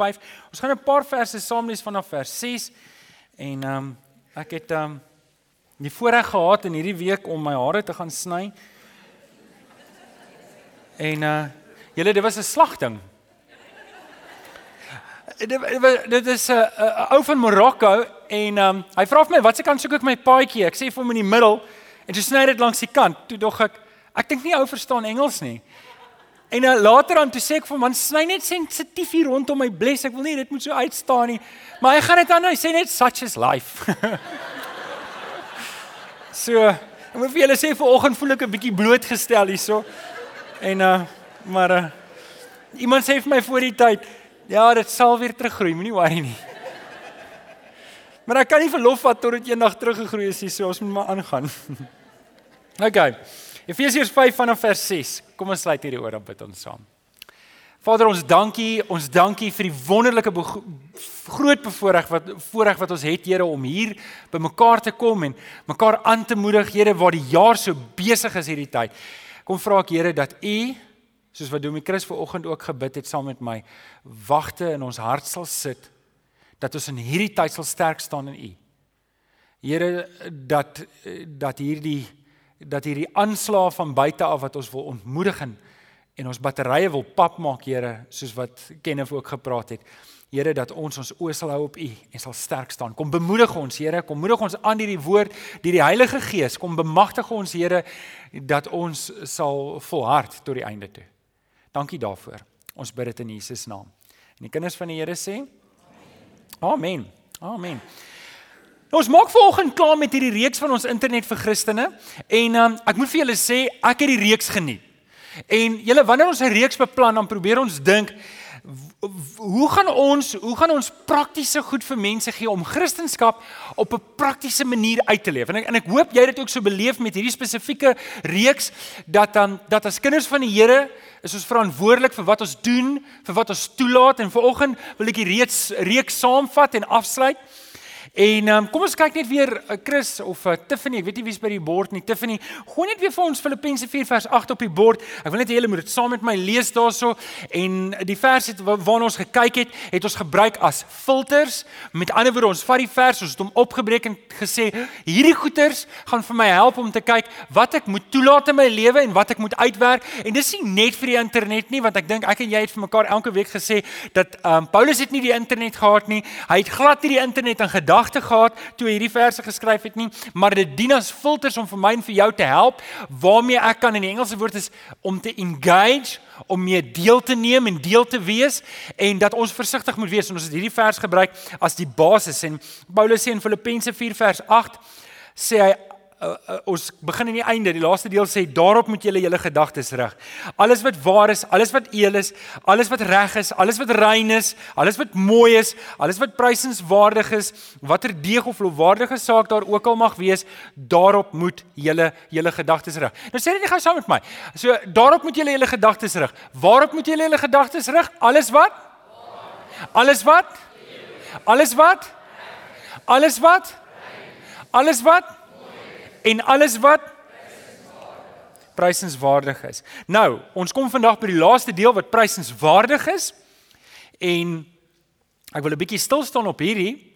5. Ons gaan 'n paar verse saam lees vanaf vers 6 en ehm um, ek het ehm um, die voorreg gehad in hierdie week om my hare te gaan sny. En uh julle dit was 'n slagting. Dit dit is 'n uh, ou van Marokko en ehm um, hy vra vir my wat se kant soek ek my paadjie? Ek sê vir hom in die middel en toe sny dit langs die kant. Toe dog ek ek dink nie ou verstaan Engels nie. En uh, later aan toe sê ek vir hom man sny net sensitief hier rondom my bles. Ek wil nie dit moet so uitstaan nie. Maar hy gaan dit aan hy sê net such is life. so, ek moet vir julle sê vanoggend voel ek 'n bietjie blootgestel hierso. En uh maar uh iemand sê vir my voor die tyd, ja, dit sal weer teruggroei, moenie worry nie. Maar ek kan nie verlof vat tot dit eendag teruggegroei is nie, so ons moet maar aangaan. okay. Efesiërs 5 vanaf vers 6. Kom ons sluit hierdie oor op bid ons saam. Vader, ons dankie, ons dankie vir die wonderlike groot bevoorreg wat voorreg wat ons het, Here, om hier bymekaar te kom en mekaar aan te moedig, Here, waar die jaar so besig is hierdie tyd. Kom vra ek Here dat U soos wat Domie Chris vanoggend ook gebid het saam met my, wagte in ons hart sal sit dat ons in hierdie tyd sal sterk staan in U. Here dat dat hierdie dat hierdie aanslae van buite af wat ons wil ontmoedig en, ons batterye wil pap maak, Here, soos wat Kenneth ook gepraat het. Here dat ons ons oë sal hou op U en sal sterk staan. Kom bemoedig ons, Here, kom moedig ons aan deur die woord, deur die Heilige Gees. Kom bemagtig ons, Here, dat ons sal volhard tot die einde toe. Dankie daarvoor. Ons bid dit in Jesus naam. En die kinders van die Here sê: Amen. Amen. Nou, ons maak vanoggend klaar met hierdie reeks van ons internet vir Christene en um, ek moet vir julle sê ek het die reeks geniet. En julle wanneer ons 'n reeks beplan dan probeer ons dink hoe gaan ons hoe gaan ons praktiese goed vir mense gee om Christendom op 'n praktiese manier uit te leef. En ek, en ek hoop jy het dit ook so beleef met hierdie spesifieke reeks dat dan dat as kinders van die Here is ons verantwoordelik vir wat ons doen, vir wat ons toelaat en vanoggend wil ek die reeks reeks saamvat en afsluit. En um, kom ons kyk net weer uh, Chris of uh, Tiffany, ek weet nie wie's by die bord nie. Tiffany, gooi net weer vir ons Filippense 4 vers 8 op die bord. Ek wil net hê julle moet dit saam met my lees daarso en die vers het waarna ons gekyk het, het ons gebruik as filters. Met ander woorde, ons vat die vers, ons het hom opgebreek en gesê, hierdie goeters gaan vir my help om te kyk wat ek moet toelaat in my lewe en wat ek moet uitwerk. En dis nie net vir die internet nie, want ek dink ek en jy het vir mekaar elke week gesê dat um, Paulus het nie die internet gehad nie. Hy het glad nie die internet in gedagte gedagte gehad toe hy hierdie verse geskryf het nie, maar dit dien as filters om vir my en vir jou te help waarmee ek kan in die Engelse woord is om te engage, om mee deel te neem en deel te wees en dat ons versigtig moet wees. En ons het hierdie vers gebruik as die basis. En Paulus sê in Filippense 4 vers 8 sê hy uh, uh, ons begin aan die einde. Die laaste deel sê daarop moet julle julle gedagtes rig. Alles wat waar is, alles wat eel is, alles wat reg is, alles wat rein is, alles wat mooi is, alles wat prysenswaardig is, watter deeg of lofwaardige saak daar ook al mag wees, daarop moet julle julle gedagtes rig. Nou sê dit nie gou saam met my. So daarop moet julle julle gedagtes rig. Waarop moet julle julle gedagtes rig? Alles wat? Alles wat? Alles wat? Alles wat? Alles wat? En alles wat prysenswaardig is. Nou, ons kom vandag by die laaste deel wat prysenswaardig is en ek wil 'n bietjie stil staan op hierdie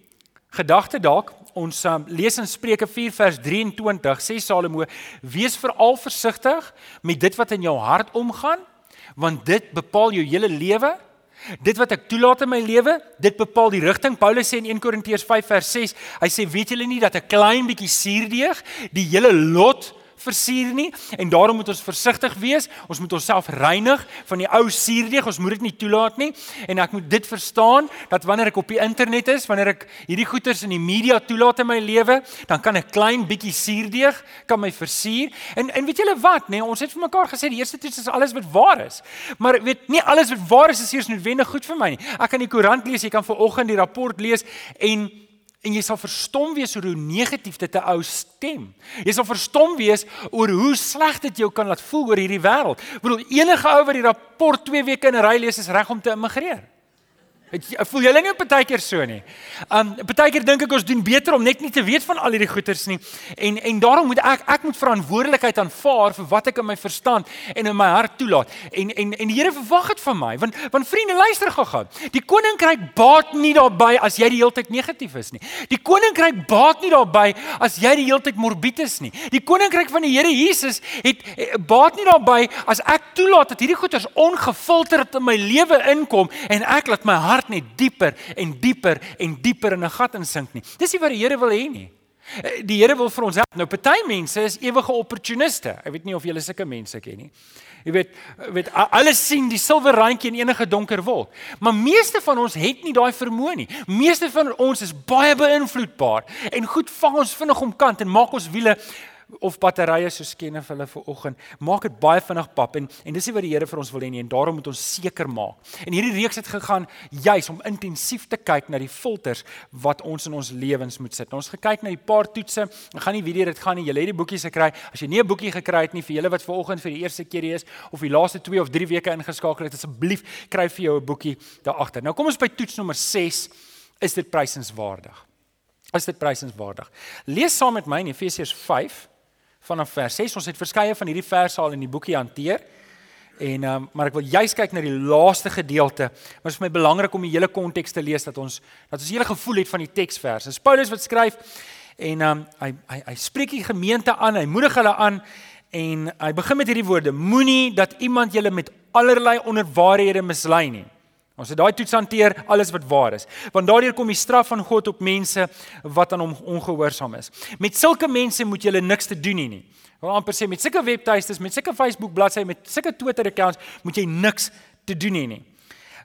gedagte dalk. Ons um, lees in Spreuke 4 vers 23 sê Salomo: "Wees veral versigtig met dit wat in jou hart omgaan, want dit bepaal jou hele lewe." Dit wat ek toelaat in my lewe, dit bepaal die rigting. Paulus sê in 1 Korintiërs 5 vers 6, hy sê weet julle nie dat 'n klein bietjie suurdeeg die hele lot versier nie en daarom moet ons versigtig wees. Ons moet onsself reinig van die ou suurdeeg. Ons moet dit nie toelaat nie. En ek moet dit verstaan dat wanneer ek op die internet is, wanneer ek hierdie goeters in die media toelaat in my lewe, dan kan 'n klein bietjie suurdeeg kan my versier. En en weet julle wat, nê? Nee, ons het vir mekaar gesê die eerste toets is alles wat waar is. Maar weet nie alles wat waar is is eers noodwendig goed vir my nie. Ek kan die koerant lees, jy kan vanoggend die rapport lees en en jy sal verstom wees oor hoe negatief dit 'n ou stem. Jy sal verstom wees oor hoe sleg dit jou kan laat voel oor hierdie wêreld. Ek bedoel enige ou wat die rapport 2 weke in 'n ry lees is reg om te immigreer. Voel julle nie partykeer so nie? Um partykeer dink ek ons doen beter om net nie te weet van al hierdie goeters nie. En en daarom moet ek ek moet verantwoordelikheid aanvaar vir wat ek in my verstand en in my hart toelaat. En en en die Here verwag dit van my. Want want vriende, luister gou-gou. Die koninkryk baat nie daarbey as jy die hele tyd negatief is nie. Die koninkryk baat nie daarbey as jy die hele tyd morbied is nie. Die koninkryk van die Here Jesus het eh, baat nie daarbey as ek toelaat dat hierdie goeters ongefilterd in my lewe inkom en ek laat my hart net dieper en dieper en dieper in 'n gat insink nie. Dis nie wat die Here wil hê nie. Eh, die Here wil vir ons help. Nou party mense is ewige opportuniste. Ek weet nie of julle sulke mense ken nie. Jy weet, weet alles sien die silwer randjie in enige donker wolk. Maar meeste van ons het nie daai vermoë nie. Meeste van ons is baie beïnvloedbaar en goed vang ons vinnig om kant en maak ons wiele of batterye so sken of hulle vir oggend maak dit baie vinnig pap en en dis nie wat die Here vir ons wil hê nie en daarom moet ons seker maak. En hierdie reeks het gegaan juis om intensief te kyk na die filters wat ons in ons lewens moet sit. Ons gekyk na die paar toetse. Ek gaan nie weer dit gaan nie. Jy het die boekies gekry. As jy nie 'n boekie gekry het nie vir julle wat ver oggend vir die eerste keer hier is of die laaste 2 of 3 weke ingeskakel het, asseblief kry vir jou 'n boekie daar agter. Nou kom ons by toets nommer 6. Is dit prysenswaardig? Is dit prysenswaardig? Lees saam met my in Efesiërs 5 vanaf vers 6. Ons het verskeie van hierdie verse al in die boekie hanteer. En um, maar ek wil juist kyk na die laaste gedeelte. Maar dit is vir my belangrik om die hele konteks te lees dat ons dat ons hele gevoel het van die teksverse. Dis Paulus wat skryf en um, hy hy hy spreek die gemeente aan, hy moedig hulle aan en hy begin met hierdie woorde: Moenie dat iemand julle met allerlei onderwaarhede mislei nie. Ons het daai toets hanteer alles wat waar is. Want daardeur kom die straf van God op mense wat aan hom ongehoorsaam is. Met sulke mense moet jy niks te doen nie. Wil amper sê met sulke webtuistes, met sulke Facebook bladsye, met sulke Twitter accounts moet jy niks te doen nie.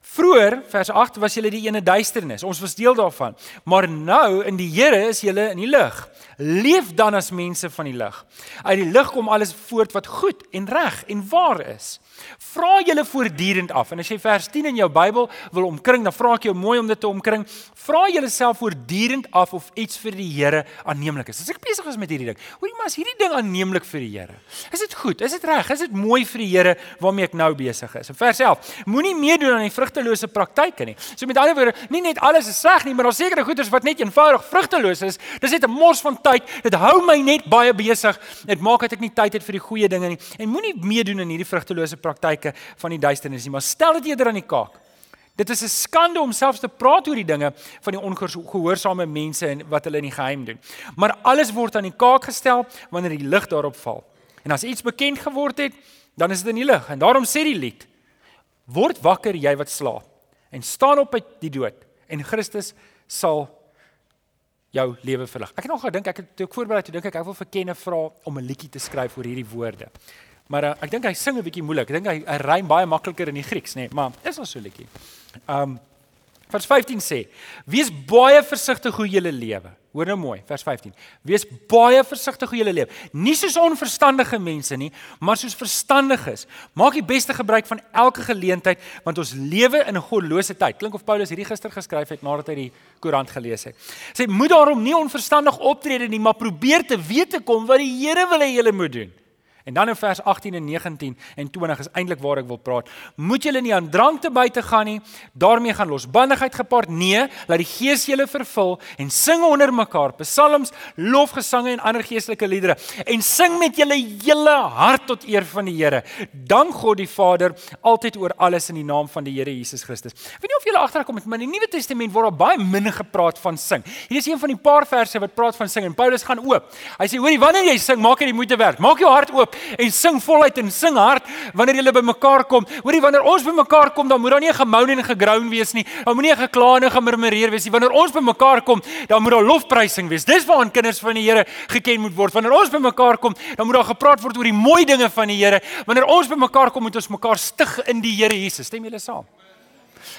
Vroeger, vers 8, was julle die ene duisternis. Ons was deel daarvan. Maar nou in die Here is julle in die lig. Leef dan as mense van die lig. Uit die lig kom alles voort wat goed en reg en waar is. Vra julle voortdurend af. En as jy vers 10 in jou Bybel wil omkring, dan vra ek jou mooi om dit te omkring. Vra julleself voortdurend af of iets vir die Here aanneemlik is. As ek besig is met hierdie ding, hoorie maar, is hierdie ding aanneemlik vir die Here? Is dit goed? Is dit reg? Is dit mooi vir die Here waarmee ek nou besig is? In vers 11, moenie meedoen aan die vrugtelose praktyke nie. So met ander woorde, nie net alles is sleg nie, maar daar sekerre goeders wat net eenvoudig vrugteloos is. Dis net 'n mors van tyd. Dit hou my net baie besig. Dit maak dat ek nie tyd het vir die goeie dinge nie. En moenie meedoen aan hierdie vrugtelose praktyke van die duisternis nie, maar stel dit eerder aan die kaak. Dit is 'n skande om selfs te praat oor die dinge van die ongehoorsame mense en wat hulle in die geheim doen. Maar alles word aan die kaak gestel wanneer die lig daarop val. En as iets bekend geword het, dan is dit in die lig. En daarom sê die lied: Word wakker jy wat slaap en staan op uit die dood en Christus sal jou lewe verlig. Ek het nog gedink ek het toe ek voorberei toe dink ek ek wil vir Kenne vra om 'n liedjie te skryf oor hierdie woorde. Maar uh, ek dink hy sing 'n bietjie moeilik. Ek dink hy, hy rym baie makliker in die Grieks, nê, nee, maar is ons so liedjie. Um vers 15 sê: Wees baie versigtig hoe jy lewe. Hoor nou mooi, vers 15. Wees baie versigtig hoe jy lewe. Nie soos onverstandige mense nie, maar soos verstandiges. Maak die beste gebruik van elke geleentheid, want ons lewe in 'n goddelose tyd. Klink of Paulus hierdie gister geskryf het nadat hy die koerant gelees het. Sê moet daarom nie onverstandig optrede nie, maar probeer te weet te kom wat die Here wil hê jy moet doen. En dan in vers 18 en 19 en 20 is eintlik waar ek wil praat. Moet julle nie aan drank te buite gaan nie. daarmee gaan losbandigheid gepaard. Nee, laat die Gees julle vervul en sing onder mekaar psalms, lofgesange en ander geestelike liedere en sing met julle hele hart tot eer van die Here. Dank God die Vader altyd oor alles in die naam van die Here Jesus Christus. Ek weet nie of julle agterkom met my in die Nuwe Testament word daar baie min gepraat van sing. Hier is een van die paar verse wat praat van sing en Paulus gaan oop. Hy sê hoorie wanneer jy sing, maak dit die moeite werd. Maak jou hart oop en sing voluit en sing hard wanneer julle bymekaar kom. Hoorie wanneer ons bymekaar kom, dan moet daar nie gemoun en gegroun wees nie. Daar moenie gekla en gemurmureer wees nie. Wanneer ons bymekaar kom, dan moet daar lofprysing wees. Dis waaraan kinders van die Here geken moet word. Wanneer ons bymekaar kom, dan moet daar gepraat word oor die mooi dinge van die Here. Wanneer ons bymekaar kom, moet ons mekaar stig in die Here Jesus. Stem julle saam?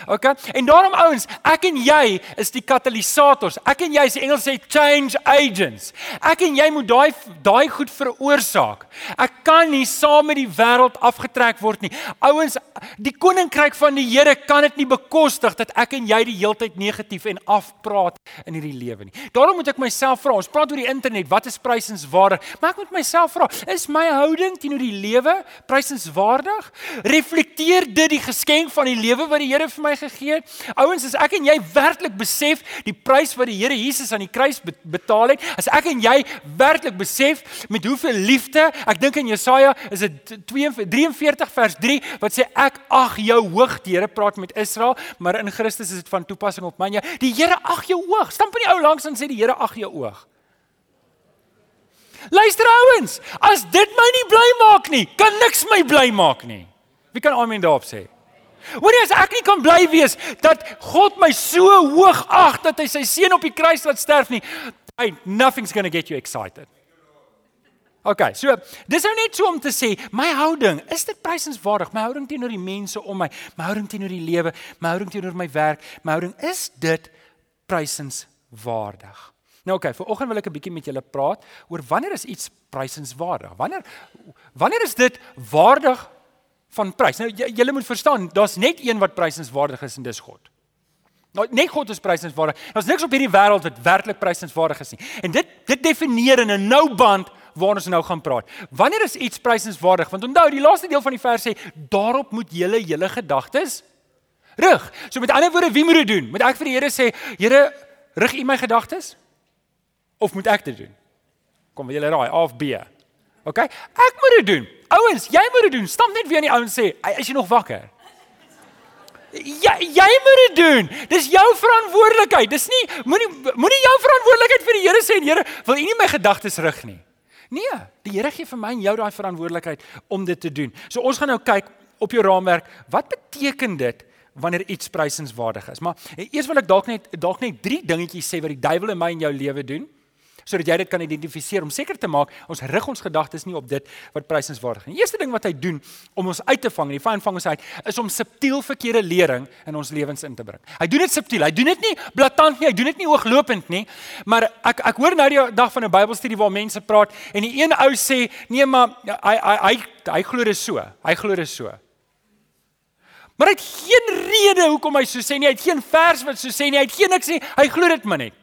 Okay? En daarom ouens, ek en jy is die katalisators. Ek en jy is die Engels sê change agents. Ek en jy moet daai daai goed veroorsaak. Ek kan nie saam met die wêreld afgetrek word nie. Ouens, die koninkryk van die Here kan dit nie bekostig dat ek en jy die heeltyd negatief en afpraat in hierdie lewe nie. Daarom moet ek myself vra. Ons praat oor die internet, wat is prysenswaardig? Maar ek moet myself vra, is my houding teenoor die lewe prysenswaardig? Reflekteer dit die geskenk van die lewe wat die Here vir my gegee het. Ouens, as ek en jy werklik besef die prys wat die Here Jesus aan die kruis betaal het, as ek en jy werklik besef met hoeveel liefde, ek dink in Jesaja is dit 43 vers 3 wat sê ek ag jou hoog, die Here praat met Israel, maar in Christus is dit van toepassing op my. Die Here ag jou hoog. Stamp in die ou langs en sê die Here ag jou hoog. Luister ouens, as dit my nie bly maak nie, kan niks my bly maak nie. Wie kan amen daarop sê? Hoorie as ek nie kan bly wees dat God my so hoog ag dat hy sy seun op die kruis laat sterf nie, hey, nothing's going to get you excited. OK, so dis nou net so om te sê, my houding, is dit prysenswaardig? My houding teenoor die mense om my, my houding teenoor die lewe, my houding teenoor my werk, my houding is dit prysenswaardig? Nou oké, okay, vanoggend wil ek 'n bietjie met julle praat oor wanneer is iets prysenswaardig? Wanneer wanneer is dit waardig van prys? Nou julle moet verstaan, daar's net een wat prysenswaardig is en dis God. Nou net God is prysenswaardig. Daar's niks op hierdie wêreld wat werklik prysenswaardig is nie. En dit dit definieer in 'n nou band waar ons nou gaan praat. Wanneer is iets prysenswaardig? Want onthou, die laaste deel van die vers sê, daarop moet julle julle gedagtes rig. So met ander woorde, wie moet dit doen? Moet ek vir die Here sê, Here, rig U my gedagtes? of moet ek dit doen? Kom, wil julle raai, A of B? OK? Ek moet dit doen. Ouens, jy moet dit doen. Stamp net weer aan die ouens sê, "Is jy nog wakker?" Ja, jy moet dit doen. Dis jou verantwoordelikheid. Dis nie moenie moenie jou verantwoordelikheid vir die Here sê en Here, wil U nie my gedagtes rig nie. Nee, die Here gee vir my en jou daai verantwoordelikheid om dit te doen. So ons gaan nou kyk op jou raamwerk, wat beteken dit wanneer iets prysenswaardig is? Maar eers wil ek dalk net dalk net drie dingetjies sê wat die duiwel in my en jou lewe doen sodat jy dit kan identifiseer om seker te maak ons rig ons gedagtes nie op dit wat prysenswaardig is. Die eerste ding wat hy doen om ons uit te vang, die vyand vang ons uit, is om subtiel verkeerde lering in ons lewens in te bring. Hy doen dit subtiel. Hy doen dit nie blaatant nie, hy doen dit nie ooglopend nie, maar ek ek hoor nou die dag van 'n Bybelstudie waar mense praat en die een ou sê, "Nee, maar hy hy hy hy glo dit so. Hy glo dit so." Maar hy het geen rede hoekom hy so sê nie. Hy het geen vers wat so sê nie. Hy het geen niks nie. Hy glo dit maar net.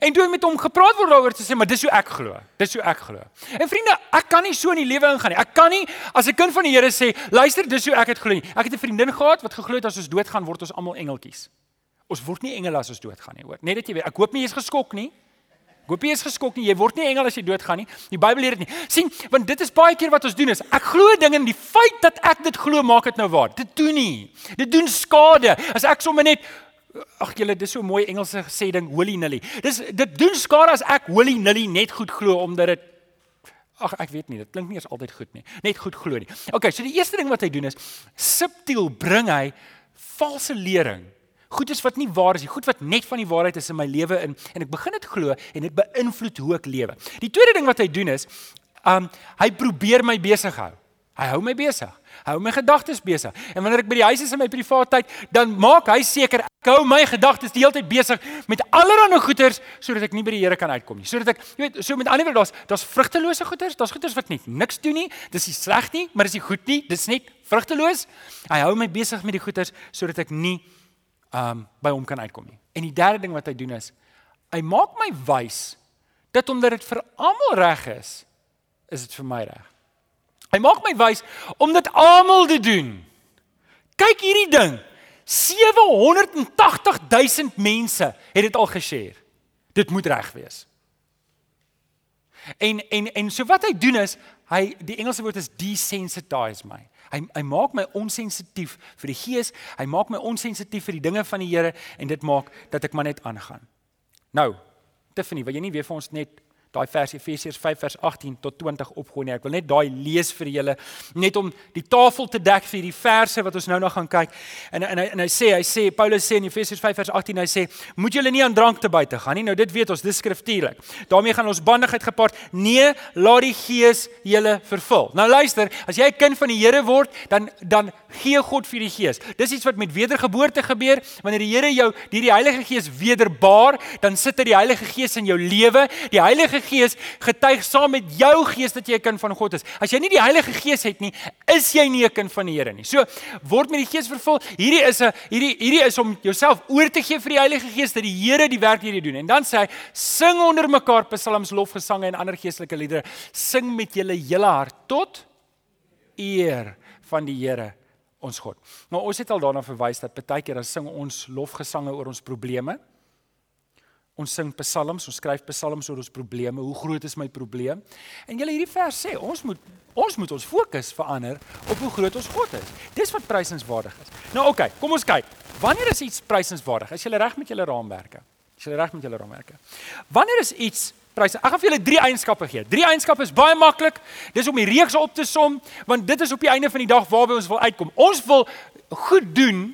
En toe met hom gepraat word daaroor sê, maar dis hoe ek glo. Dis hoe ek glo. En vriende, ek kan nie so in die lewe ingaan nie. Ek kan nie as 'n kind van die Here sê, luister, dis hoe ek dit glo nie. Ek het 'n vriendin gehad wat geglo het as ons doodgaan word ons almal engeltjies. Ons word nie engele as ons doodgaan nie, hoor. Net dat jy weet, ek hoop nie jy is geskok nie. Ek hoop jy is geskok nie. Jy word nie engel as jy doodgaan nie. Die Bybel leer dit nie. sien, want dit is baie keer wat ons doen is, ek glo dinge en die feit dat ek dit glo maak dit nou waar. Dit doen nie. Dit doen skade. As ek sommer net Ag julle, dis so mooi Engelse sê ding holy nilly. Dis dit doen skade as ek holy nilly net goed glo omdat dit Ag ek weet nie, dit klink nie eens altyd goed nie. Net goed glo nie. Okay, so die eerste ding wat hy doen is subtiel bring hy valse lering. Goedes wat nie waar is nie, goed wat net van die waarheid is in my lewe in en ek begin dit glo en dit beïnvloed hoe ek lewe. Die tweede ding wat hy doen is, um hy probeer my besig hou. Hy hou my besig. Hou my gedagtes besig. En wanneer ek by die huis is in my privaat tyd, dan maak hy seker ek hou my gedagtes die hele tyd besig met allerlei goeters sodat ek nie by die Here kan uitkom nie. Sodat ek, jy weet, so met ander woorde, daar's daar's vrugtelose goeters, daar's goeters wat net niks doen nie. Dis nie sleg nie, maar dis nie goed nie. Dis net vrugteloos. Hy hou my besig met die goeters sodat ek nie um by hom kan uitkom nie. En die derde ding wat hy doen is hy maak my wys dat omdat dit vir almal reg is, is dit vir my reg. Hy maak my wys om dit almal te doen. Kyk hierdie ding. 780 000 mense het dit al geshare. Dit moet reg wees. En en en so wat hy doen is, hy die Engelse woord is desensitize my. Hy hy maak my onsensitief vir die gees. Hy maak my onsensitief vir die dinge van die Here en dit maak dat ek maar net aangaan. Nou, Tiffany, wil jy nie weer vir ons net daai vers Efesiërs 5 vers 18 tot 20 opgooi nie. Ek wil net daai lees vir julle net om die tafel te dek vir die verse wat ons nou nog gaan kyk. En en hy en hy sê hy sê Paulus sê in Efesiërs 5 vers 18 hy sê moet julle nie aan drank te buite gaan nie. Nou dit weet ons, dis skriftuurlik. daarmee gaan ons bandigheid gepaard. Nee, laat die Gees julle vervul. Nou luister, as jy 'n kind van die Here word, dan dan gee God vir die Gees. Dis iets wat met wedergeboorte gebeur. Wanneer die Here jou deur die Heilige Gees wederbaar, dan sit hy die Heilige Gees in jou lewe. Die Heilige Gees getuig saam met jou gees dat jy 'n kind van God is. As jy nie die Heilige Gees het nie, is jy nie 'n kind van die Here nie. So word met die Gees vervul. Hierdie is 'n hierdie hierdie is om jouself oor te gee vir die Heilige Gees dat die Here die werk hierdie doen. En dan sê hy: "Sing onder mekaar psalms, lofgesange en ander geestelike liedere. Sing met julle hele hart tot eer van die Here ons God. Nou ons het al daarna verwys dat baie keer dan sing ons lofgesange oor ons probleme. Ons sing psalms, ons skryf psalms oor ons probleme. Hoe groot is my probleem? En julle hierdie vers sê, ons moet ons moet ons fokus verander op hoe groot ons God is. Dis wat prysenswaardig is. Nou oké, okay, kom ons kyk. Wanneer is iets prysenswaardig? Is jy reg met julle raamwerke? Is jy reg met julle raamwerke? Wanneer is iets prys. Ek gaan vir julle drie eienskappe gee. Drie eienskappe is baie maklik. Dis om die reeks op te som want dit is op die einde van die dag waarby ons wil uitkom. Ons wil goed doen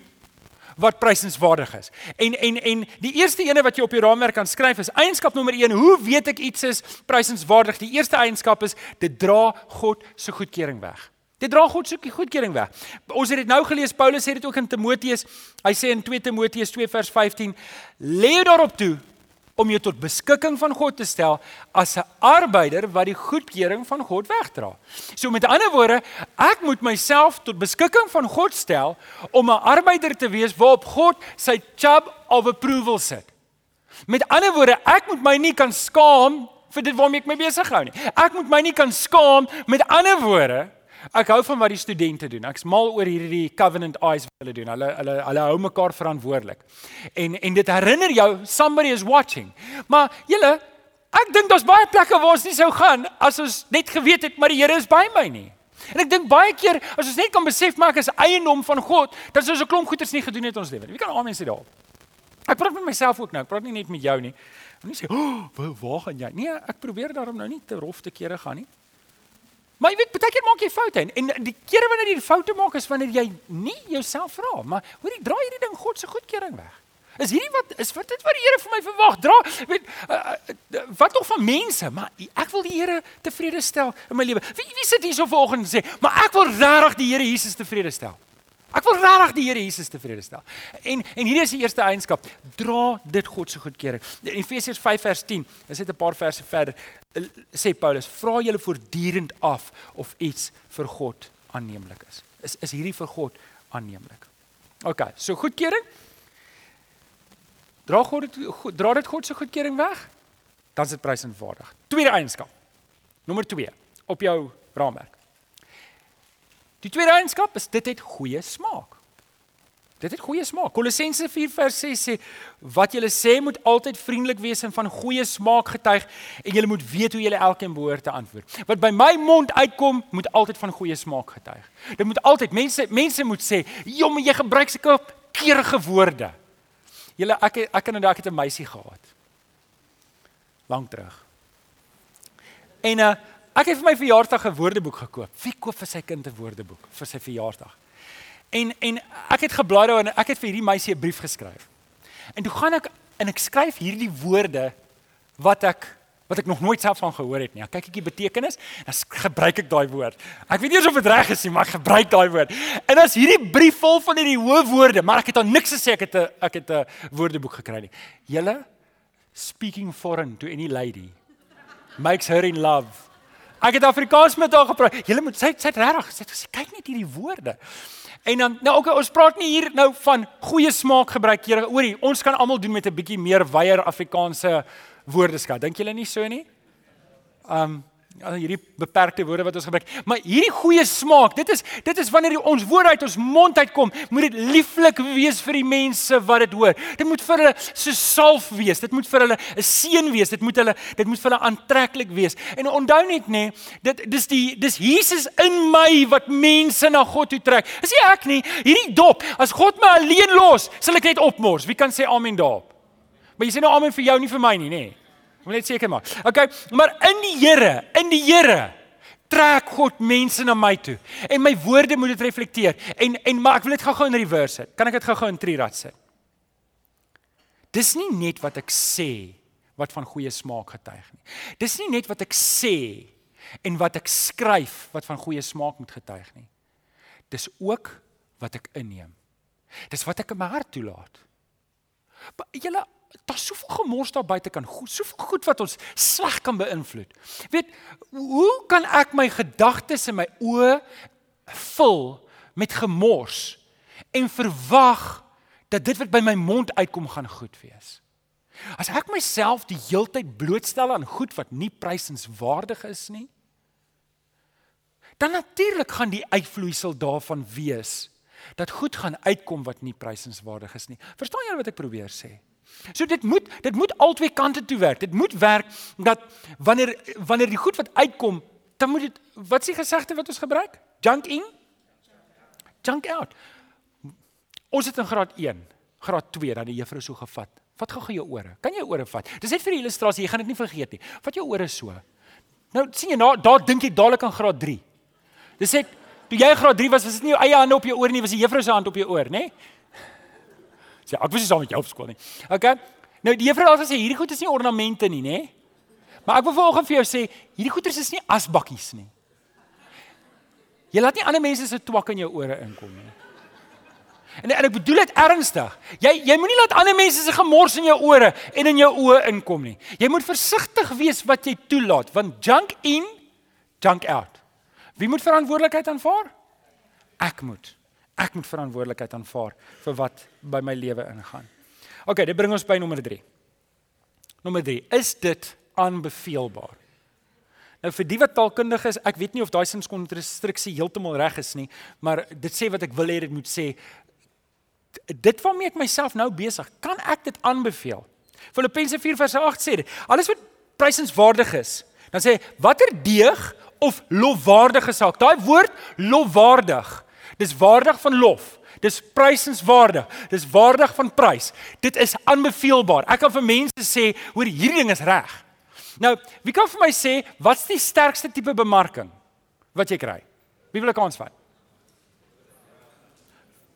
wat prysenswaardig is. En en en die eerste ene wat jy op jou raamwerk kan skryf is eienskap nommer 1. Hoe weet ek iets is prysenswaardig? Die eerste eienskap is dit dra God se goedkeuring weg. Dit dra God se goedkeuring weg. Ons het dit nou gelees. Paulus sê dit ook in Timoteus. Hy sê in 2 Timoteus 2 vers 15: "Lê daarop toe om jou tot beskikking van God te stel as 'n arbeider wat die goedkeuring van God wegdra. So met ander woorde, ek moet myself tot beskikking van God stel om 'n arbeider te wees waarop God sy chub of approval sit. Met ander woorde, ek moet my nie kan skaam vir dit waarmee ek my besig hou nie. Ek moet my nie kan skaam met ander woorde Ek hou van wat die studente doen. Ek's mal oor hierdie covenant eyes wat hulle doen. Hulle hulle hulle hou mekaar verantwoordelik. En en dit herinner jou somebody is watching. Maar julle, ek dink daar's baie plekke waar ons nie sou gaan as ons net geweet het maar die Here is by my nie. En ek dink baie keer as ons net kan besef maar ek is eiendom van God, dan sou ons 'n klomp goeders nie gedoen het ons lewe. Wie kan amen sê daarop? Ek praat met myself ook nou. Ek praat nie net met jou nie. Moenie sê, "O, oh, waar gaan jy?" Nee, ek probeer daarom nou nie te rof te kere gaan nie. Maar jy weet, baie keer maak jy foute en, en die kere wanneer jy foute maak is wanneer jy nie jouself vra, maar hoor jy draai hierdie ding God se goedkeuring weg. Is hierdie wat is wat dit wat die Here vir my verwag? Dra, weet uh, uh, wat tog van mense, maar ek wil die Here tevrede stel in my lewe. Wie wie sit hier so vanoggend en sê, "Maar ek wil regtig die Here Jesus tevrede stel." Ek wil regtig die Here Jesus tevrede stel. En en hierdie is die eerste eienskap, dra dit God se goedkeuring. In Efesiërs 5 vers 10, dis net 'n paar verse verder, sê Paulus, vra julle voortdurend af of iets vir God aanneemlik is. Is is hierdie vir God aanneemlik? OK, so goedkeuring. Dra God dit dra dit God se goedkeuring weg? Dan is dit prysenswaardig. Tweede eienskap. Nommer 2 op jou raamwerk. Die tweede eienskap is dit het goeie smaak. Dit het goeie smaak. Kolossense 4 vers 6 sê wat julle sê moet altyd vriendelik wees en van goeie smaak getuig en julle moet weet hoe julle elkeen behoort te antwoord. Wat by my mond uitkom moet altyd van goeie smaak getuig. Dit moet altyd mense mense moet sê, "Jom, jy gebruik sulke keurige woorde." Julle ek ek en ek het 'n meisie gehad. Lank terug. En uh Ek het vir my verjaarsdag 'n woordeboek gekoop. Wie koop vir sy kind 'n woordeboek vir sy verjaarsdag? En en ek het geblaai daar en ek het vir hierdie meisie 'n brief geskryf. En toe gaan ek en ek skryf hierdie woorde wat ek wat ek nog nooit self van gehoor het nie. Kyk ek die betekenis, dan gebruik ek daai woord. Ek weet nie of dit reg is nie, maar ek gebruik daai woord. En as hierdie brief vol van hierdie hoë woorde, maar ek het dan niks gesê ek het 'n ek het 'n woordeboek gekry nie. Julle speaking foreign to any lady makes her in love. Ek het Afrikaans met haar gepraat. Julle moet sê sê regtig, sê sê kyk net hierdie woorde. En dan nou okay, ons praat nie hier nou van goeie smaak gebruik hier oor. Ons kan almal doen met 'n bietjie meer wyeer Afrikaanse woordeskat. Dink julle nie so nie? Um Ja, hierdie beperkte woorde wat ons gebruik. Maar hierdie goeie smaak, dit is dit is wanneer die, ons woorde uit ons mond uitkom, moet dit lieflik wees vir die mense wat dit hoor. Dit moet vir hulle so salf wees. Dit moet vir hulle 'n seën wees. Dit moet hulle dit moet vir hulle aantreklik wees. En onthou net nê, dit dis die dis Jesus in my wat mense na God toe trek. Is nie ek nie. Hierdie dop, as God my alleen los, sal ek net opmors. Wie kan sê amen daarop? Maar jy sê nou amen vir jou nie vir my nie, nê? Ek wil net seker maak. Okay, maar in die Here, in die Here trek God mense na my toe. En my woorde moet dit reflekteer. En en maar ek wil dit gou-gou in reverse sit. Kan ek dit gou-gou in trirad sit? Dis nie net wat ek sê wat van goeie smaak getuig nie. Dis nie net wat ek sê en wat ek skryf wat van goeie smaak moet getuig nie. Dis ook wat ek inneem. Dis wat ek in my hart toelaat. Julle daar's soveel gemors daar buite kan goed, soveel goed wat ons sleg kan beïnvloed. Weet, hoe kan ek my gedagtes en my oë vul met gemors en verwag dat dit wat by my mond uitkom gaan goed wees? As ek myself die heeltyd blootstel aan goed wat nie prysenswaardig is nie, dan natuurlik gaan die uitvloeisel daarvan wees dat goed gaan uitkom wat nie prysenswaardig is nie. Verstaan julle wat ek probeer sê? So dit moet dit moet albei kante toe werk. Dit moet werk dat wanneer wanneer die goed wat uitkom, dan moet dit wat s'ie gesegde wat ons gebruik? Junk in? Junk out. Ons het in graad 1, graad 2 dan die juffrou so gevat. Wat gou gou jou ore. Kan jy ore vat? Dis net vir die illustrasie, jy gaan dit nie vergeet nie. Vat jou ore so. Nou sien jy nou daar dink jy dadelik aan graad 3. Dis ek toe jy graad 3 was, was dit nie jou eie hande op jou oor nie, was die juffrou se hand op jou oor, nê? Sê ek was nie saam met jou op skool nie. Okay. Nou die juffrou het gesê hierdie goed is nie ornamente nie, nê? Maar ek wil vanoggend vir jou sê, hierdie goeders is nie asbakkies nie. Jy laat nie ander mense se twak in jou ore inkom nie. En, en ek bedoel dit ernstig. Jy jy moenie laat ander mense se gemors in jou ore en in jou oë inkom nie. Jy moet versigtig wees wat jy toelaat, want junk in, junk out. Wie moet verantwoordelikheid aanvaar? Ek moet. Ek moet verantwoordelikheid aanvaar vir wat by my lewe ingaan. OK, dit bring ons by nommer 3. Nommer 3, is dit aanbeveelbaar? Nou vir die wat taalkundig is, ek weet nie of daai sinskonstruksie heeltemal reg is nie, maar dit sê wat ek wil hê dit moet sê. Dit waarmee ek myself nou besig, kan ek dit aanbeveel? Filippense 4:8 sê dit. Alles wat prysenswaardig is, dan sê watter deeg of lofwaardige saak. Daai woord lofwaardig Dis waardig van lof. Dis prysenswaardig. Dis waardig van prys. Dit is aanbeveelbaar. Ek kan vir mense sê, hoor hierdie ding is reg. Nou, wie kan vir my sê wat's die sterkste tipe bemarking wat jy kry? Wie wil ek aansvat?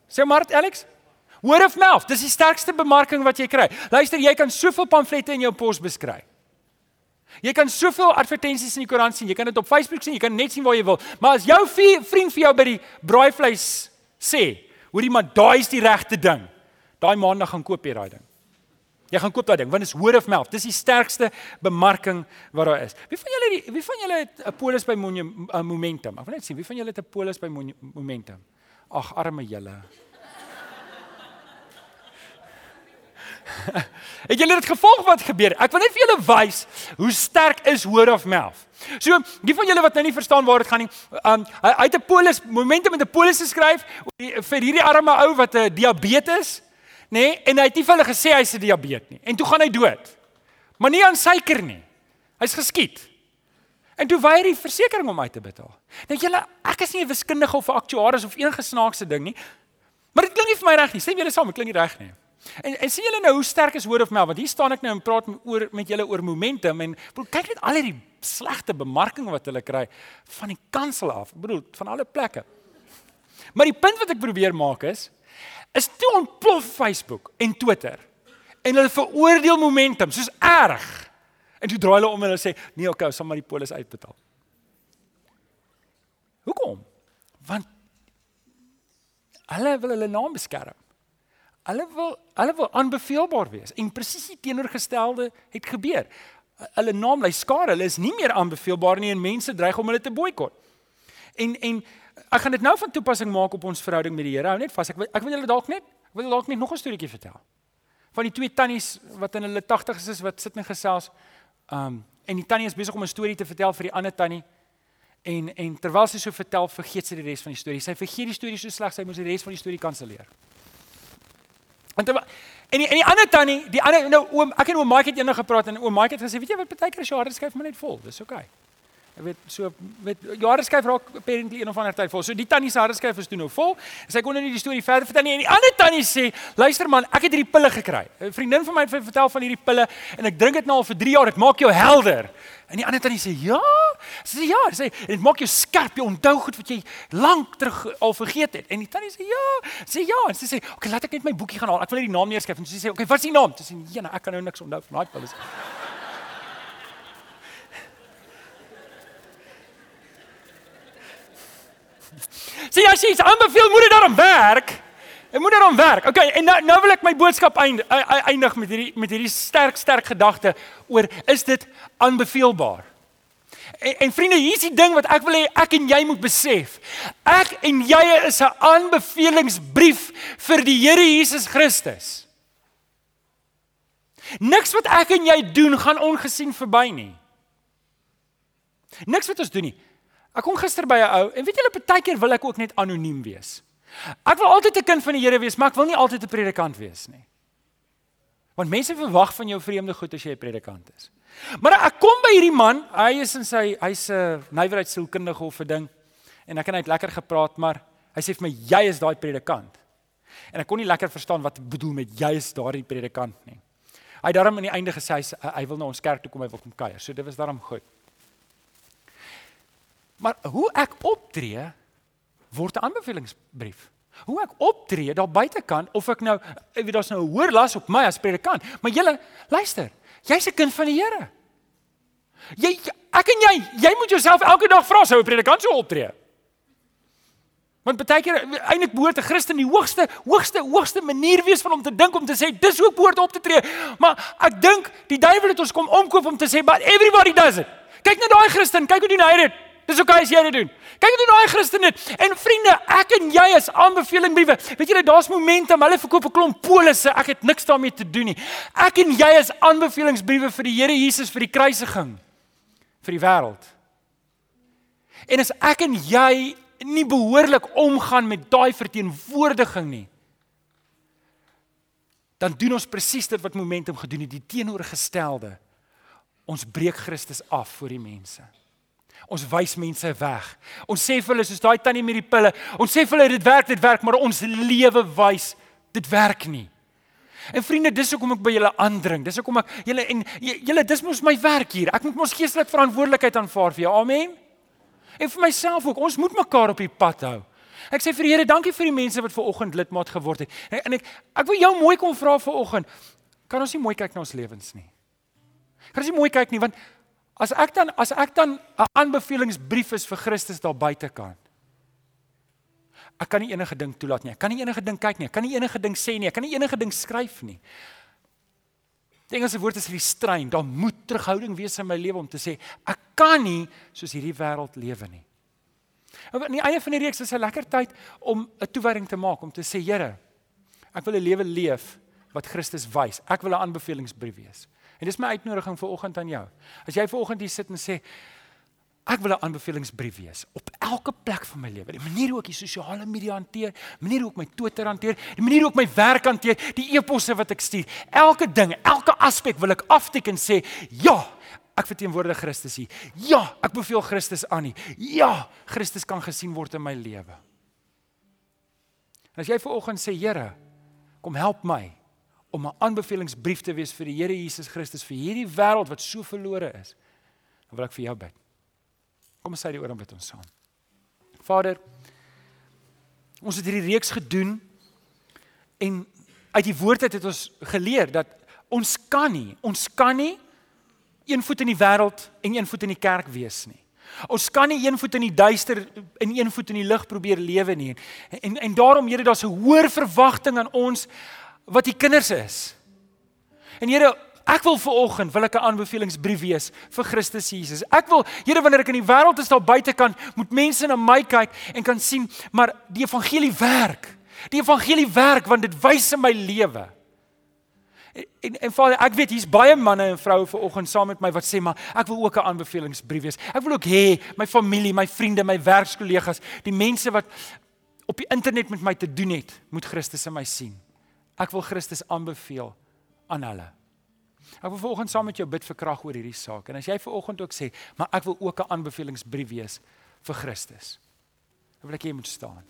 Sê maar Alex. Word of mouth, dis die sterkste bemarking wat jy kry. Luister, jy kan soveel pamflette in jou pos beskryf. Jy kan soveel advertensies in die koerant sien, jy kan dit op Facebook sien, jy kan net sien waar jy wil. Maar as jou vriend vir jou by die braaivleis sê, hoorie maar daai is die regte ding. Daai maandag gaan koop jy daai ding. Jy gaan koop daai ding want dit is word of mouth. Dis die sterkste bemarking wat daar is. Wie van julle die wie van julle het 'n polis by Momentum? Ek wil net sien wie van julle het 'n polis by Momentum? Ag arme julle. het julle dit gevolg wat gebeur? Ek wil net vir julle wys hoe sterk is word of mouth. So, die van julle wat nou nie verstaan waar dit gaan nie, um hy, hy het 'n polis momente met 'n polis geskryf vir hierdie arme ou wat 'n diabetes, nê? Nee, en hy het nie vir hulle gesê hy's 'n diabetes nie. En toe gaan hy dood. Maar nie aan suiker nie. Hy's geskiet. En toe weier die versekerings om my te betaal. Nou julle, ek is nie 'n wiskundige of 'n aktuaris of enige snaakse ding nie. Maar dit klink nie vir my reg nie. Sê julle saam, dit klink nie reg nie. En en sien julle nou hoe sterk is word of mouth? Want hier staan ek nou en praat oor met julle oor momentum en bedoel kyk net al hierdie slegte bemarking wat hulle kry van die kansel af. Ek bedoel van alle plekke. Maar die punt wat ek probeer maak is is toe ontplof Facebook en Twitter en hulle veroordeel momentum soos erg. En toe draai hulle om en hulle sê nee, okay, ons sal maar die polis uitbetaal. Hoekom? Want hulle wil hulle naam beskerm. Hulle wil hulle wil aanbeveelbaar wees en presies die teenoorgestelde het gebeur. Hulle naam lê skaar, hulle is nie meer aanbeveelbaar nie en mense dreig om hulle te boikot. En en ek gaan dit nou van toepassing maak op ons verhouding met die Here. Hou net vas. Ek wil, ek wil julle dalk net ek wil dalk net nog 'n storieetjie vertel. Van die twee tannies wat in hulle 80's is wat sit en gesels. Um en die tannie is besig om 'n storie te vertel vir die ander tannie. En en terwyl sy so vertel, vergeet sy die res van die storie. Sy vergeet die storie so sleg sy moet die res van die storie kanselleer. En terwyl en die, en die ander tannie, die ander nou oom, ek en oom Mike het eendag gepraat en oom Mike het gesê, weet jy wat baie keer as jy harde skryf maar net vol, dis oukei. Okay. Ek weet so met jare skryf raak apparently een of ander tyd vol. So die tannie se harde skryf is toe nou vol. Sy kon nou nie die storie verder vertel nie. En die ander tannie sê, "Luister man, ek het hierdie pille gekry. 'n Vriendin van my het vertel van hierdie pille en ek drink dit nou al vir 3 jaar. Dit maak jou helder." En die ander tannie sê, "Ja." Sy sê, "Ja." Sy sê, "Dit maak jou skerp. Jy onthou goed wat jy lank terug al vergeet het." En die tannie sê, "Ja." Sy sê, "Ja." En sy sê, "Oké, okay, laat ek net my boekie gaan haal. Ek wil net die naam neerskryf." En sy sê, "Oké, okay, wat is die naam?" Sy sê, "Ja, nou, ek kan nou niks onthou van daai pille." Sien as jy iets aanbeveel, moet dit daarom werk. Dit moet daarom werk. Okay, en nou nou wil ek my boodskap eindig, eindig met hierdie met hierdie sterk sterk gedagte oor is dit aanbeveelbaar? En, en vriende, hier's die ding wat ek wil hê ek en jy moet besef. Ek en jy is 'n aanbevelingsbrief vir die Here Jesus Christus. Niks wat ek en jy doen gaan ongesien verby nie. Niks wat ons doen nie. Ek kom gister by 'n ou en weet julle partykeer wil ek ook net anoniem wees. Ek wil altyd 'n kind van die Here wees, maar ek wil nie altyd 'n predikant wees nie. Want mense verwag van jou vreemde goed as jy 'n predikant is. Maar ek kom by hierdie man, hy is in sy hy's 'n nywerheidssielkundige of 'n ding en ek en hy het lekker gepraat, maar hy sê vir my jy is daai predikant. En ek kon nie lekker verstaan wat bedoel met jy is daardie predikant nie. Hy het daarom aan die einde gesê hy, hy wil na ons kerk toe kom, hy wil kom kuier. So dit was daarom goed. Maar hoe ek optree word 'n aanbevelingsbrief. Hoe ek optree daar buitekant of ek nou weet daar's nou 'n hoër las op my as predikant, maar julle luister, jy's 'n kind van die Here. Jy ek en jy, jy moet jouself elke dag vra sou 'n predikant so optree. Want baie keer eintlik behoort 'n Christen die hoogste hoogste hoogste manier wees van om te dink om te sê dis hoe ek behoort op te tree. Maar ek dink die duiwel het ons kom omkoop om te sê but everybody does it. Kyk net daai Christen, kyk hoe doen hy dit. Dis ook as jy dit doen. Kyk hoe doen daai Christen dit. En vriende, ek en jy is aanbevelingbriewe. Weet julle, daar's momente, hulle verkoop 'n klomp polisse. Ek het niks daarmee te doen nie. Ek en jy is aanbevelingsbriewe vir die Here Jesus vir die kruisiging vir die wêreld. En as ek en jy nie behoorlik omgaan met daai verteenwoordiging nie, dan doen ons presies dit wat momentum gedoen het, die teenoorgestelde. Ons breek Christus af voor die mense. Ons wys mense weg. Ons sê vir hulle soos daai tannie met die pille, ons sê vir hulle dit werk, dit werk, maar ons lewe wys dit werk nie. En vriende, dis hoekom ek by julle aandring. Dis hoekom ek julle en julle dis mos my werk hier. Ek moet mos geestelik verantwoordelikheid aanvaar vir jou. Amen. En vir myself ook. Ons moet mekaar op die pad hou. Ek sê vir die Here, dankie vir die mense wat ver oggend lidmaat geword het. En, en ek ek wil jou mooi kom vra ver oggend. Kan ons nie mooi kyk na ons lewens nie? Kan ons nie mooi kyk nie want As ek dan as ek dan 'n aanbevelingsbrief is vir Christus daar buitekant. Ek kan nie enige ding toelaat nie. Ek kan nie enige ding kyk nie. Ek kan nie enige ding sê nie. Ek kan nie enige ding skryf nie. Die Engelse woord is restrain. Daar moet terughouding wees in my lewe om te sê ek kan nie soos hierdie wêreld lewe nie. Aan die einde van die reeks is 'n lekker tyd om 'n toewyding te maak om te sê Here, ek wil 'n lewe leef wat Christus wys. Ek wil 'n aanbevelingsbrief wees. En dis my uitnodiging vir oggend aan jou. As jy ver oggend hier sit en sê ek wil 'n aanbevelingsbrief wees op elke plek van my lewe. Die manier hoe ek die sosiale media hanteer, die manier hoe ek my Twitter hanteer, die manier hoe ek my werk hanteer, die e-posse wat ek stuur, elke ding, elke aspek wil ek afteken sê, ja, ek verteenwoordig Christus hier. Ja, ek beveel Christus aan nie. Ja, Christus kan gesien word in my lewe. En as jy ver oggend sê, Here, kom help my om 'n aanbevelingsbrief te wees vir die Here Jesus Christus vir hierdie wêreld wat so verlore is. Dan wil ek vir jou bid. Kom ons sê die oor om met ons saam. Vader, ons het hierdie reeks gedoen en uit die woord het ons geleer dat ons kan nie, ons kan nie een voet in die wêreld en een voet in die kerk wees nie. Ons kan nie een voet in die duister en een voet in die lig probeer lewe nie. En en, en daarom Here, daar's 'n hoër verwagting aan ons wat die kinders is. En Here, ek wil ver oggend wil ek 'n aanbevelingsbrief wees vir Christus Jesus. Ek wil Here wanneer ek in die wêreld is daar buitekant, moet mense na my kyk en kan sien, maar die evangelie werk. Die evangelie werk want dit wys in my lewe. En, en en Vader, ek weet hier's baie manne en vroue ver oggend saam met my wat sê maar ek wil ook 'n aanbevelingsbrief wees. Ek wil ook hê my familie, my vriende, my werkskollegas, die mense wat op die internet met my te doen het, moet Christus in my sien. Ek wil Christus aanbeveel aan hulle. Ek wil vanoggend saam met jou bid vir krag oor hierdie saak. En as jy vanoggend ook sê, maar ek wil ook 'n aanbevelingsbrief wees vir Christus. Dan wil ek hê jy moet staan.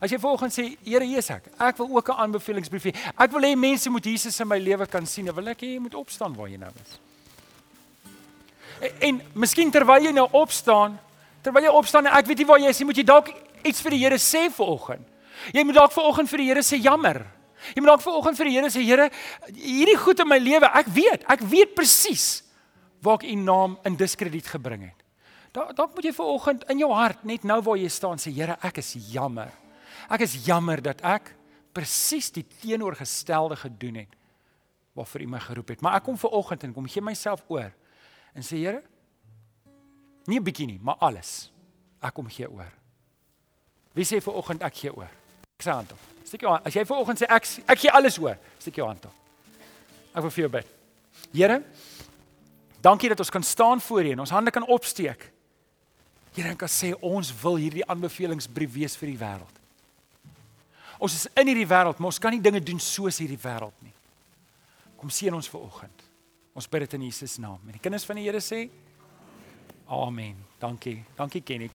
As jy vanoggend sê, Here Jesus, ek, ek wil ook 'n aanbevelingsbrief hê. Ek wil hê mense moet Jesus in my lewe kan sien. Dan wil ek hê jy moet opstaan waar jy nou is. En, en miskien terwyl jy nou opstaan, terwyl jy opstaan en ek weet nie waar jy is nie, moet jy dalk iets vir die Here sê vanoggend. Jy moet dalk vanoggend vir die Here sê jammer. Jy moet dalk vanoggend vir die Here sê, Here, hierdie goed in my lewe, ek weet, ek weet presies waar ek u naam in diskrediet gebring het. Daar dalk moet jy vanoggend in jou hart net nou waar jy staan sê, Here, ek is jammer. Ek is jammer dat ek presies die teenoorgestelde gedoen het waarvoor u my geroep het. Maar ek kom vanoggend en kom gee myself oor en sê, Here, nie 'n bietjie nie, maar alles. Ek kom gee oor. Wie sê vanoggend ek gee oor? Ek sê hand op. Steek jou hand. As jy vanoggend sê ek ek gee alles oor, steek jou hand op. Ek wil vir jou bid. Here, dankie dat ons kan staan voor U en ons hande kan opsteek. Here, en kan sê ons wil hierdie aanbevelingsbrief wees vir die wêreld. Ons is in hierdie wêreld, maar ons kan nie dinge doen soos hierdie wêreld nie. Kom seën ons ver oggend. Ons bid dit in Jesus naam. En die kinders van die Here sê Amen. Dankie. Dankie Kenny.